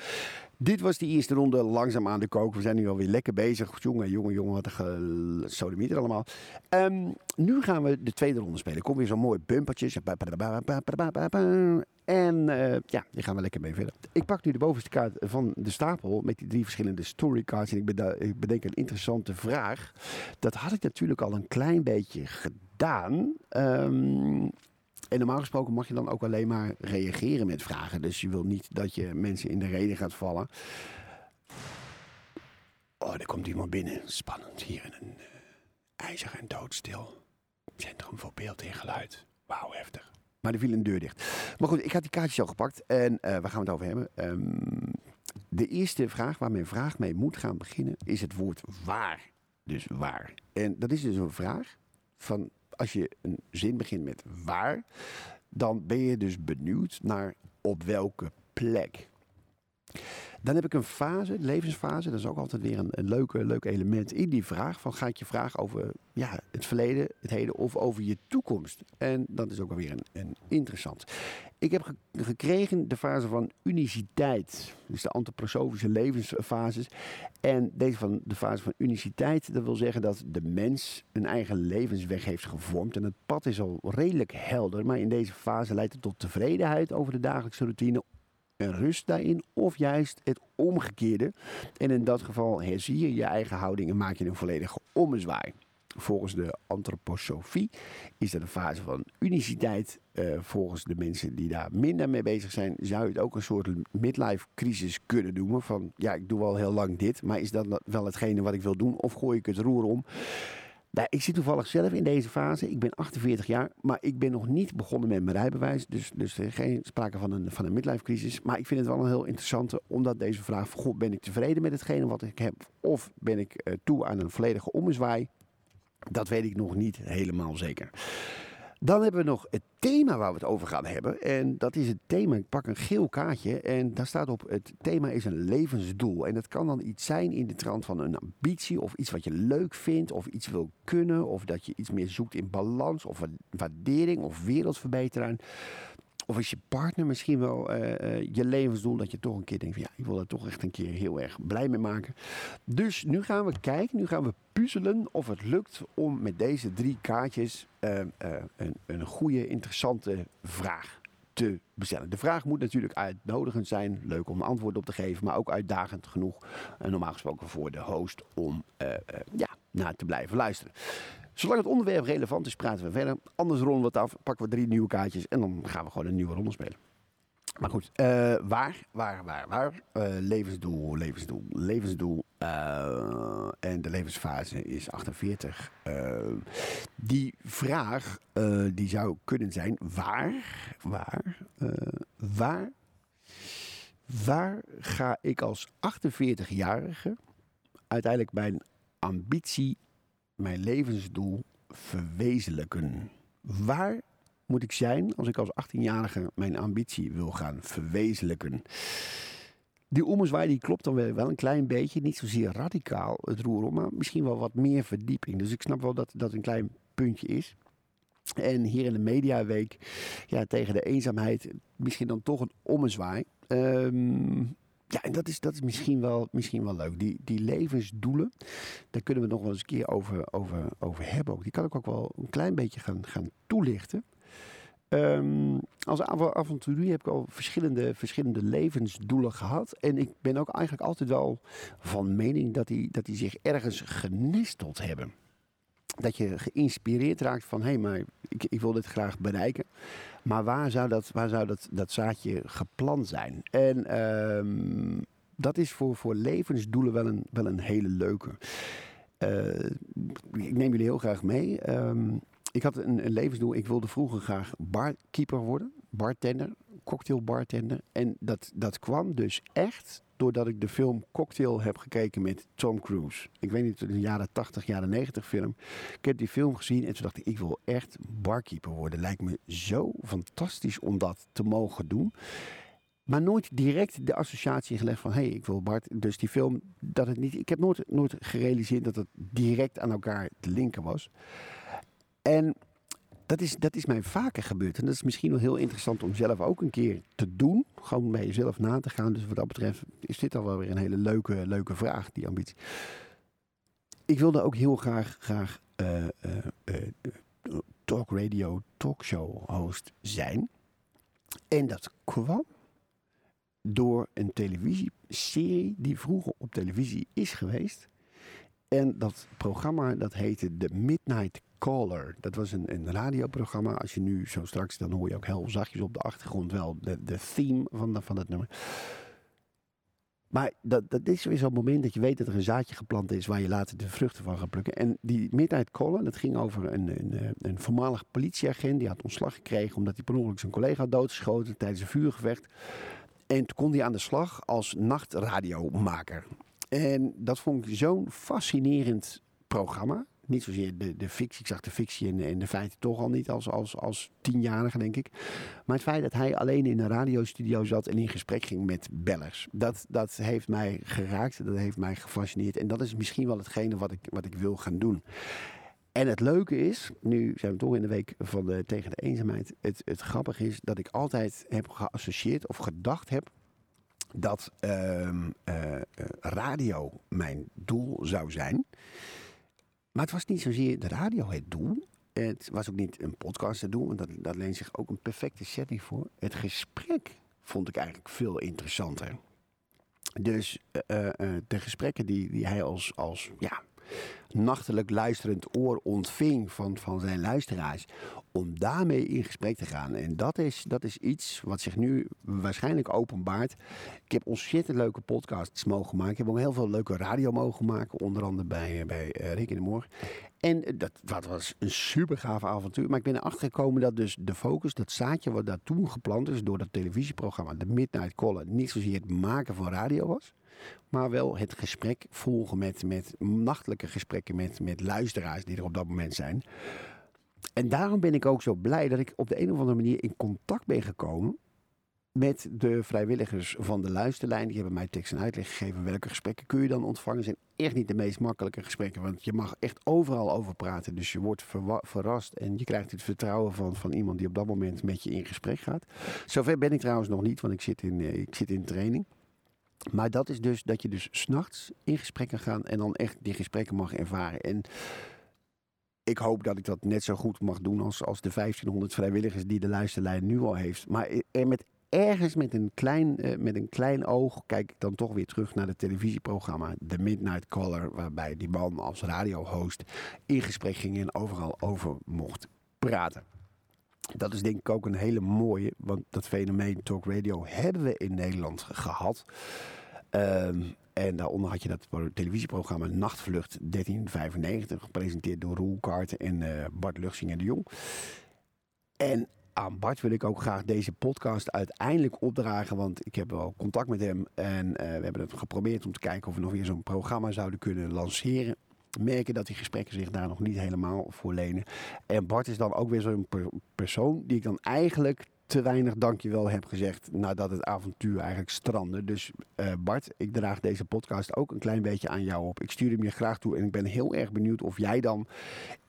Dit was de eerste ronde langzaam aan de kook. We zijn nu alweer lekker bezig. Jongen, jongen, jongen, wat een sodemieter allemaal. Um, nu gaan we de tweede ronde spelen. Komt weer zo'n mooi bumpertje. En uh, ja, die gaan we lekker mee verder. Ik pak nu de bovenste kaart van de stapel met die drie verschillende storycards. En ik, bedenk een interessante vraag. Dat had ik natuurlijk al een klein beetje gedaan. Um, en normaal gesproken mag je dan ook alleen maar reageren met vragen. Dus je wil niet dat je mensen in de reden gaat vallen. Oh, er komt iemand binnen. Spannend hier in een uh, en doodstil centrum voor beeld en geluid. Wauw, heftig. Maar er viel een deur dicht. Maar goed, ik had die kaartjes al gepakt en uh, waar gaan we het over hebben? Um, de eerste vraag waar mijn vraag mee moet gaan beginnen is het woord waar. Dus waar. En dat is dus een vraag van als je een zin begint met waar, dan ben je dus benieuwd naar op welke plek. Dan heb ik een fase, levensfase. Dat is ook altijd weer een, een leuke, leuk element in die vraag. Van ga ik je vragen over ja, het verleden, het heden of over je toekomst? En dat is ook alweer een, een interessant. Ik heb gekregen de fase van uniciteit. Dus de antroposofische levensfases. En deze van de fase van uniciteit, dat wil zeggen dat de mens een eigen levensweg heeft gevormd. En het pad is al redelijk helder. Maar in deze fase leidt het tot tevredenheid over de dagelijkse routine en rust daarin, of juist het omgekeerde. En in dat geval herzie je je eigen houding en maak je een volledige ommezwaai. Volgens de antroposofie is dat een fase van uniciteit. Uh, volgens de mensen die daar minder mee bezig zijn, zou je het ook een soort midlife crisis kunnen noemen. Van ja, ik doe al heel lang dit, maar is dat wel hetgene wat ik wil doen? Of gooi ik het roer om? Nou, ik zit toevallig zelf in deze fase. Ik ben 48 jaar, maar ik ben nog niet begonnen met mijn rijbewijs. Dus, dus geen sprake van een, van een midlife crisis. Maar ik vind het wel een heel interessante, omdat deze vraag: God, ben ik tevreden met hetgene wat ik heb? Of ben ik uh, toe aan een volledige ommezwaai? Dat weet ik nog niet helemaal zeker. Dan hebben we nog het thema waar we het over gaan hebben. En dat is het thema. Ik pak een geel kaartje en daar staat op: het thema is een levensdoel. En dat kan dan iets zijn in de trant van een ambitie, of iets wat je leuk vindt, of iets wil kunnen, of dat je iets meer zoekt in balans, of waardering, of wereldverbetering. Of is je partner misschien wel uh, je levensdoel dat je toch een keer denkt van ja, ik wil er toch echt een keer heel erg blij mee maken. Dus nu gaan we kijken, nu gaan we puzzelen of het lukt om met deze drie kaartjes uh, een, een goede, interessante vraag te bestellen. De vraag moet natuurlijk uitnodigend zijn, leuk om antwoord op te geven, maar ook uitdagend genoeg, normaal gesproken voor de host, om ja, naar te blijven luisteren. Zolang het onderwerp relevant is, praten we verder. Anders rollen we het af, pakken we drie nieuwe kaartjes en dan gaan we gewoon een nieuwe ronde spelen. Maar goed, uh, waar, waar, waar, waar? Uh, levensdoel, levensdoel, levensdoel. Uh, en de levensfase is 48. die vraag die zou kunnen zijn: waar, waar, waar, waar ga ik als 48-jarige uiteindelijk mijn ambitie mijn levensdoel verwezenlijken? Waar moet ik zijn als ik als 18-jarige mijn ambitie wil gaan verwezenlijken? Die ommezwaai die klopt dan wel een klein beetje, niet zozeer radicaal het roer om, maar misschien wel wat meer verdieping. Dus ik snap wel dat dat een klein puntje is. En hier in de Mediaweek, ja, tegen de eenzaamheid, misschien dan toch een ommezwaai. Um, ja, en dat is, dat is misschien, wel, misschien wel leuk. Die, die levensdoelen, daar kunnen we nog wel eens een keer over, over, over hebben. Ook. Die kan ik ook wel een klein beetje gaan, gaan toelichten. Um, als avonturier heb ik al verschillende, verschillende levensdoelen gehad. En ik ben ook eigenlijk altijd wel van mening dat die, dat die zich ergens genesteld hebben. Dat je geïnspireerd raakt van, hé, hey, maar ik, ik wil dit graag bereiken. Maar waar zou dat, waar zou dat, dat zaadje geplant zijn? En um, dat is voor, voor levensdoelen wel een, wel een hele leuke. Uh, ik neem jullie heel graag mee. Um, ik had een, een, levensdoel. Ik wilde vroeger graag barkeeper worden. Bartender, cocktailbartender. En dat, dat kwam dus echt doordat ik de film Cocktail heb gekeken met Tom Cruise. Ik weet niet, een jaren 80, jaren 90 film. Ik heb die film gezien en toen dacht ik, ik wil echt barkeeper worden. Lijkt me zo fantastisch om dat te mogen doen. Maar nooit direct de associatie gelegd van, hé, hey, ik wil Bart. Dus die film, dat het niet, ik heb nooit, nooit gerealiseerd dat het direct aan elkaar te linken was. En dat is, dat is mij vaker gebeurd. En dat is misschien wel heel interessant om zelf ook een keer te doen. Gewoon bij jezelf na te gaan. Dus wat dat betreft is dit al wel weer een hele leuke, leuke vraag, die ambitie. Ik wilde ook heel graag, graag uh, talk radio, talkshow host zijn. En dat kwam door een televisieserie die vroeger op televisie is geweest. En dat programma dat heette The Midnight Caller. Dat was een, radioprogramma. Als je nu zo straks, dan hoor je ook heel zachtjes op de achtergrond wel de, de theme van, de, van het nummer. Maar dat, dat is weer zo'n moment dat je weet dat er een zaadje geplant is waar je later de vruchten van gaat plukken. En die Midnight Caller, dat ging over een, een, een voormalig politieagent. Die had ontslag gekregen omdat hij per ongeluk zijn collega doodgeschoten tijdens een vuurgevecht. En toen kon hij aan de slag als nachtradiomaker. En dat vond ik zo'n fascinerend programma. Niet zozeer de, de fictie. Ik zag de fictie en, en de feiten toch al niet als, als, als tienjarige, denk ik. Maar het feit dat hij alleen in een radiostudio zat en in gesprek ging met bellers. Dat, dat heeft mij geraakt. Dat heeft mij gefascineerd. En dat is misschien wel hetgene wat ik, wat ik wil gaan doen. En het leuke is, nu zijn we toch in de week van de, tegen de eenzaamheid. Het, het grappige is dat ik altijd heb geassocieerd of gedacht heb dat uh, uh, radio mijn doel zou zijn. Maar het was niet zozeer de radio het doel. Het was ook niet een podcast het doel. En dat, dat leent zich ook een perfecte setting voor. Het gesprek vond ik eigenlijk veel interessanter. Dus uh, de gesprekken die, die hij als, als ja, nachtelijk luisterend oor ontving van, van zijn luisteraars. Om daarmee in gesprek te gaan. En dat is, dat is iets wat zich nu waarschijnlijk openbaart. Ik heb ontzettend leuke podcasts mogen maken. Ik heb ook heel veel leuke radio mogen maken. Onder andere bij, bij uh, Rick in de Morgen. En dat, dat was een super gaaf avontuur. Maar ik ben erachter gekomen dat dus de focus, dat zaadje wat daar toen geplant is door dat televisieprogramma, de Midnight Caller, niet zozeer het maken van radio was. Maar wel het gesprek volgen met, met nachtelijke gesprekken met, met luisteraars die er op dat moment zijn. En daarom ben ik ook zo blij dat ik op de een of andere manier in contact ben gekomen met de vrijwilligers van de luisterlijn. Die hebben mij tekst en uitleg gegeven. Welke gesprekken kun je dan ontvangen? zijn echt niet de meest makkelijke gesprekken. Want je mag echt overal over praten. Dus je wordt verrast en je krijgt het vertrouwen van, van iemand die op dat moment met je in gesprek gaat. Zover ben ik trouwens nog niet, want ik zit in, eh, ik zit in training. Maar dat is dus dat je dus s'nachts in gesprekken gaat en dan echt die gesprekken mag ervaren. En ik hoop dat ik dat net zo goed mag doen als, als de 1500 vrijwilligers die de luisterlijn nu al heeft. Maar met ergens met een, klein, uh, met een klein oog kijk ik dan toch weer terug naar het televisieprogramma The Midnight Caller. Waarbij die man als radiohost in gesprek ging en overal over mocht praten. Dat is denk ik ook een hele mooie, want dat fenomeen talk radio hebben we in Nederland gehad. Um, en daaronder had je dat televisieprogramma Nachtvlucht 1395, gepresenteerd door Roel en uh, Bart Luchsinger de Jong. En aan Bart wil ik ook graag deze podcast uiteindelijk opdragen. Want ik heb wel contact met hem. En uh, we hebben het geprobeerd om te kijken of we nog weer zo'n programma zouden kunnen lanceren. Merken dat die gesprekken zich daar nog niet helemaal voor lenen. En Bart is dan ook weer zo'n persoon die ik dan eigenlijk te weinig dankjewel heb gezegd nadat het avontuur eigenlijk strandde. Dus uh, Bart, ik draag deze podcast ook een klein beetje aan jou op. Ik stuur hem je graag toe en ik ben heel erg benieuwd of jij dan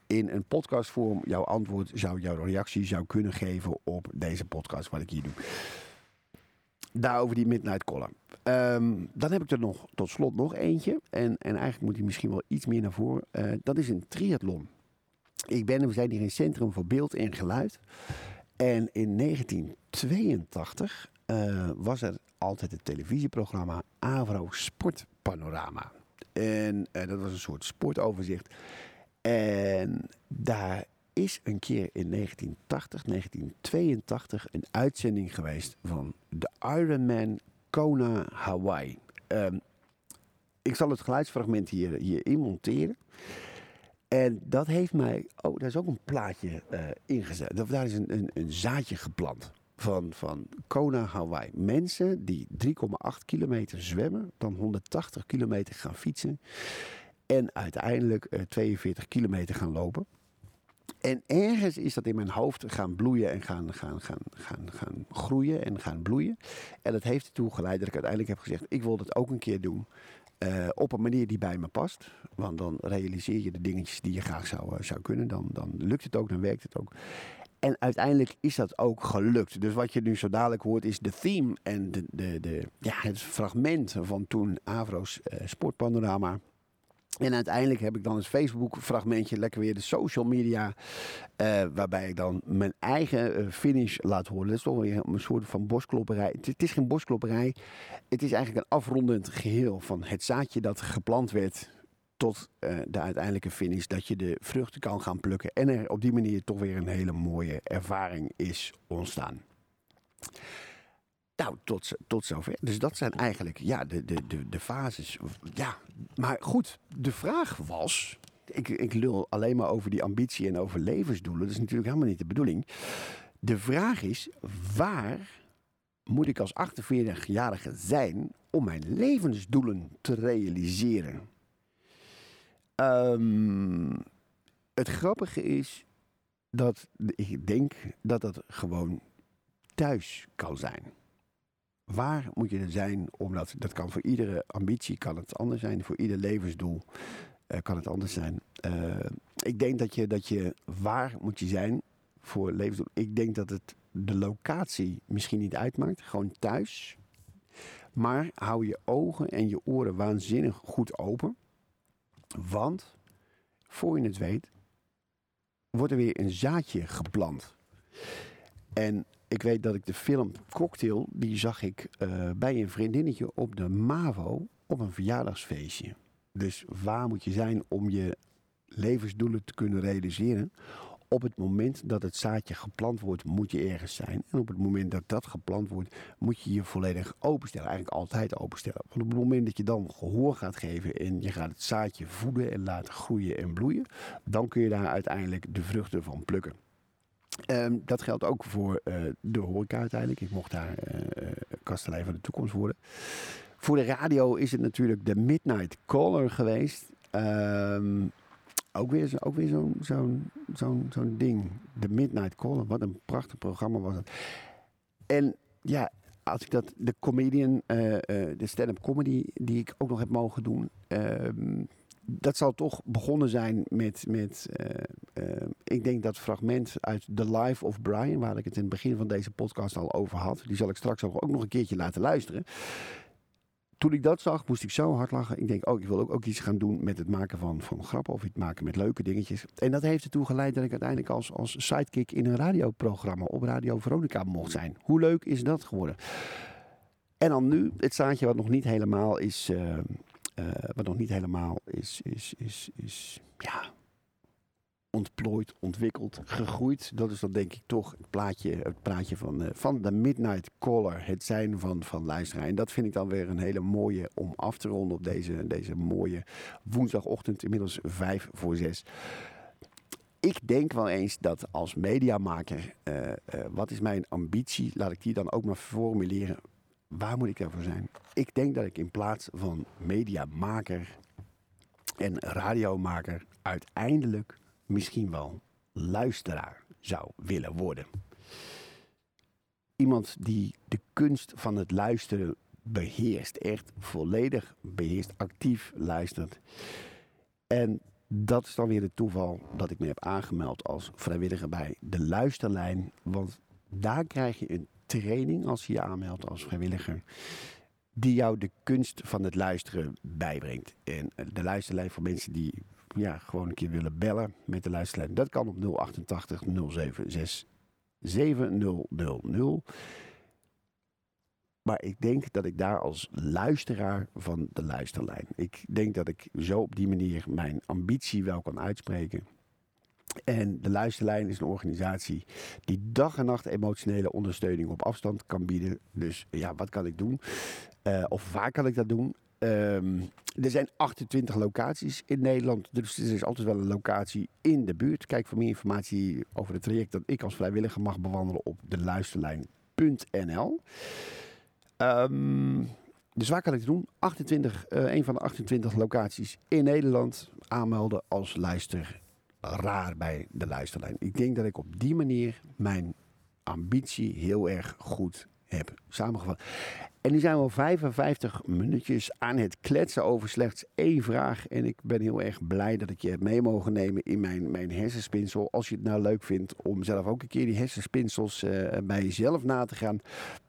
in een podcastvorm jouw antwoord zou, jouw reactie zou kunnen geven op deze podcast wat ik hier doe. Daarover die Midnight Caller. Um, dan heb ik er nog tot slot nog eentje. En, en eigenlijk moet hij misschien wel iets meer naar voren. Uh, dat is een triathlon. Ik ben, we zijn hier in Centrum voor Beeld en Geluid. En in 1982 uh, was er altijd het televisieprogramma Avro Sportpanorama. En uh, dat was een soort sportoverzicht. En daar is een keer in 1980, 1982 een uitzending geweest van de Ironman Kona Hawaii. Um, ik zal het geluidsfragment hier, hierin monteren. En dat heeft mij. Oh, daar is ook een plaatje uh, ingezet. Daar is een, een, een, zaadje geplant. Van, van Kona, Hawaii. Mensen die 3,8 kilometer zwemmen, dan 180 kilometer gaan fietsen. En uiteindelijk uh, 42 kilometer gaan lopen. En ergens is dat in mijn hoofd gaan bloeien en gaan, gaan, gaan, gaan, gaan groeien en gaan bloeien. En dat heeft ertoe geleid dat ik uiteindelijk heb gezegd: ik wil dat ook een keer doen. Uh, op een manier die bij me past. Want dan realiseer je de dingetjes die je graag zou, uh, zou kunnen. Dan, dan lukt het ook, dan werkt het ook. En uiteindelijk is dat ook gelukt. Dus wat je nu zo dadelijk hoort is de theme en de, de, de, ja, het fragment van toen Avro's uh, Sportpanorama. En uiteindelijk heb ik dan het Facebook-fragmentje, lekker weer de social media, uh, waarbij ik dan mijn eigen uh, finish laat horen. Dat is toch weer een soort van bosklopperij. Het, is geen bosklopperij, het is eigenlijk een afrondend geheel van het zaadje dat geplant werd tot uh, de uiteindelijke finish. Dat je de vruchten kan gaan plukken en er op die manier toch weer een hele mooie ervaring is ontstaan. Nou, tot, tot zover. Dus dat zijn eigenlijk ja, de, de, de, de fases. Ja, maar goed, de vraag was. Ik, ik lul alleen maar over die ambitie en over levensdoelen. Dat is natuurlijk helemaal niet de bedoeling. De vraag is: waar moet ik als 48-jarige zijn om mijn levensdoelen te realiseren? Um, het grappige is dat ik denk dat dat gewoon thuis kan zijn. Waar moet je er zijn? Omdat dat kan voor iedere ambitie kan het anders zijn. Voor ieder levensdoel uh, kan het anders zijn. Uh, ik denk dat je, dat je waar moet je zijn voor levensdoel. Ik denk dat het de locatie misschien niet uitmaakt. Gewoon thuis. Maar hou je ogen en je oren waanzinnig goed open. Want, voor je het weet, wordt er weer een zaadje geplant. En ik weet dat ik de film Cocktail, die zag ik uh, bij een vriendinnetje op de MAVO op een verjaardagsfeestje. Dus waar moet je zijn om je levensdoelen te kunnen realiseren? Op het moment dat het zaadje geplant wordt, moet je ergens zijn. En op het moment dat dat geplant wordt, moet je je volledig openstellen. Eigenlijk altijd openstellen. Want op het moment dat je dan gehoor gaat geven en je gaat het zaadje voeden en laten groeien en bloeien, dan kun je daar uiteindelijk de vruchten van plukken. Um, dat geldt ook voor uh, de horeca uiteindelijk. Ik mocht daar uh, kastelein van de toekomst worden. Voor de radio is het natuurlijk de Midnight Caller geweest. Um, Ook weer, ook weer zo'n zo'n zo'n ding. De Midnight Caller. Wat een prachtig programma was het. En ja, als ik dat, de comedian, eh, eh, de stand-up comedy die ik ook nog heb mogen doen. ehm, dat zal toch begonnen zijn met, met eh, eh, ik denk dat fragment uit The Life of Brian, waar ik het in het begin van deze podcast al over had. Die zal ik straks ook nog een keertje laten luisteren. Toen ik dat zag, moest ik zo hard lachen. Ik denk, oh, ik wil ook, ook iets gaan doen met het maken van, van grappen of iets maken met leuke dingetjes. En dat heeft ertoe geleid dat ik uiteindelijk als, als sidekick in een radioprogramma op Radio Veronica mocht zijn. Hoe leuk is dat geworden? En dan nu, het zaadje wat nog niet helemaal is, eh, wat nog niet helemaal is, is, is, is, ja, ontplooid, ontwikkeld, gegroeid. Dat is dan denk ik toch het plaatje, het plaatje van, eh, van de Midnight Caller. Het zijn van, van luisteraar. En dat vind ik dan weer een hele mooie om af te ronden op deze, deze mooie woensdagochtend. Inmiddels vijf voor zes. Ik denk wel eens dat als mediamaker, eh, eh, wat is mijn ambitie? Laat ik die dan ook maar formuleren. Waar moet ik daarvoor zijn? Ik denk dat ik in plaats van mediamaker en radiomaker uiteindelijk misschien wel luisteraar zou willen worden. Iemand die de kunst van het luisteren beheerst, echt volledig beheerst, actief luistert. En dat is dan weer het toeval dat ik me heb aangemeld als vrijwilliger bij de luisterlijn. Want daar krijg je een training als je je aanmeldt als vrijwilliger. Die jou de kunst van het luisteren bijbrengt. En de luisterlijn voor mensen die ja, gewoon een keer willen bellen met de luisterlijn. Dat kan op 088 076 7000. Maar ik denk dat ik daar als luisteraar van de luisterlijn. Ik denk dat ik zo op die manier mijn ambitie wel kan uitspreken. En de luisterlijn is een organisatie die dag en nacht emotionele ondersteuning op afstand kan bieden. Dus ja, wat kan ik doen? Eh, of waar kan ik dat doen? Ehm, er zijn 28 locaties in Nederland, dus er is altijd wel een locatie in de buurt. Kijk voor meer informatie over het traject dat ik als vrijwilliger mag bewandelen op de luisterlijn.nl. Ehm, dus waar kan ik het doen? 28, eh, een van de 28 locaties in Nederland aanmelden als luisteraar bij de luisterlijn. Ik denk dat ik op die manier mijn ambitie heel erg goed heb samengevat. En nu zijn we al 55 minuutjes aan het kletsen over slechts één vraag. En ik ben heel erg blij dat ik je heb mee mogen nemen in mijn, mijn hersenspinsel. Als je het nou leuk vindt om zelf ook een keer die hersenspinsels eh, bij jezelf na te gaan.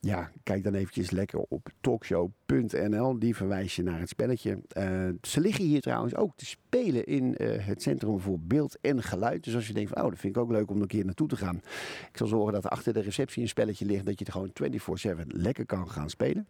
Ja, kijk dan eventjes lekker op talkshow.nl. Die verwijs je naar het spelletje. Eh, ze liggen hier trouwens ook te spelen in eh, het Centrum voor Beeld en Geluid. Dus als je denkt van, oh, dat vind ik ook leuk om een keer naartoe te gaan. Ik zal zorgen dat er achter de receptie een spelletje ligt. Dat je het gewoon 24-7 lekker kan gaan spelen.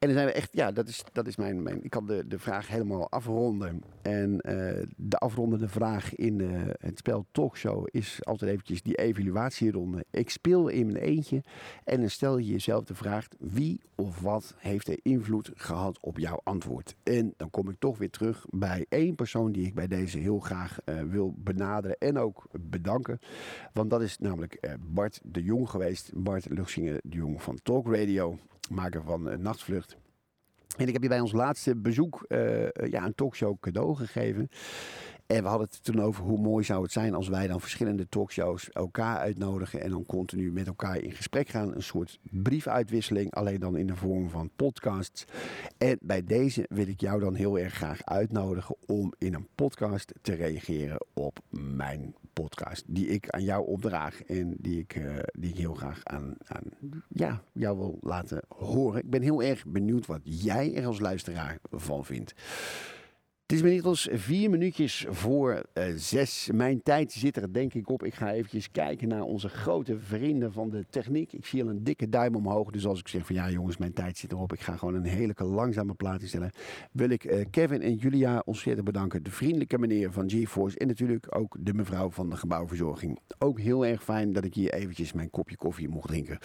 En dan zijn we echt, ja, dat is, dat is mijn. Ik kan de, de vraag helemaal afronden. En eh, de afrondende vraag in eh, het spel Talkshow is altijd eventjes die evaluatieronde. Ik speel in mijn eentje en dan stel je jezelf de vraag: wie of wat heeft er invloed gehad op jouw antwoord? En dan kom ik toch weer terug bij één persoon die ik bij deze heel graag eh, wil benaderen en ook bedanken. Want dat is namelijk Bart de Jong geweest. Bart Luchsingen de Jong van Talk Radio maker van uh, Nachtvlucht. En ik heb je bij ons laatste bezoek uh, ja, een talkshow cadeau gegeven. En we hadden het toen over hoe mooi zou het zijn als wij dan verschillende talkshows elkaar uitnodigen en dan continu met elkaar in gesprek gaan. Een soort briefuitwisseling, alleen dan in de vorm van podcasts. En bij deze wil ik jou dan heel erg graag uitnodigen om in een podcast te reageren op mijn podcast. Die ik aan jou opdraag en die ik, uh, die ik heel graag aan, aan ja, jou wil laten horen. Ik ben heel erg benieuwd wat jij er als luisteraar van vindt. Het is inmiddels vier minuutjes voor uh, zes. Mijn tijd zit er denk ik op. Ik ga eventjes kijken naar onze grote vrienden van de techniek. Ik zie al een dikke duim omhoog. Dus als ik zeg van ja jongens, mijn tijd zit erop. Ik ga gewoon een hele langzame plaat instellen. Wil ik uh, Kevin en Julia ontzettend bedanken. De vriendelijke meneer van GeForce. En natuurlijk ook de mevrouw van de gebouwverzorging. Ook heel erg fijn dat ik hier eventjes mijn kopje koffie mocht drinken.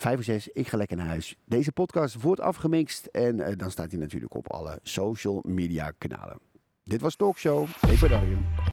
5 voor 6, ik ga lekker naar huis. Deze podcast wordt afgemixt en uh, dan staat hij natuurlijk op alle social media kanalen. Dit was Talkshow. Ik bedank je.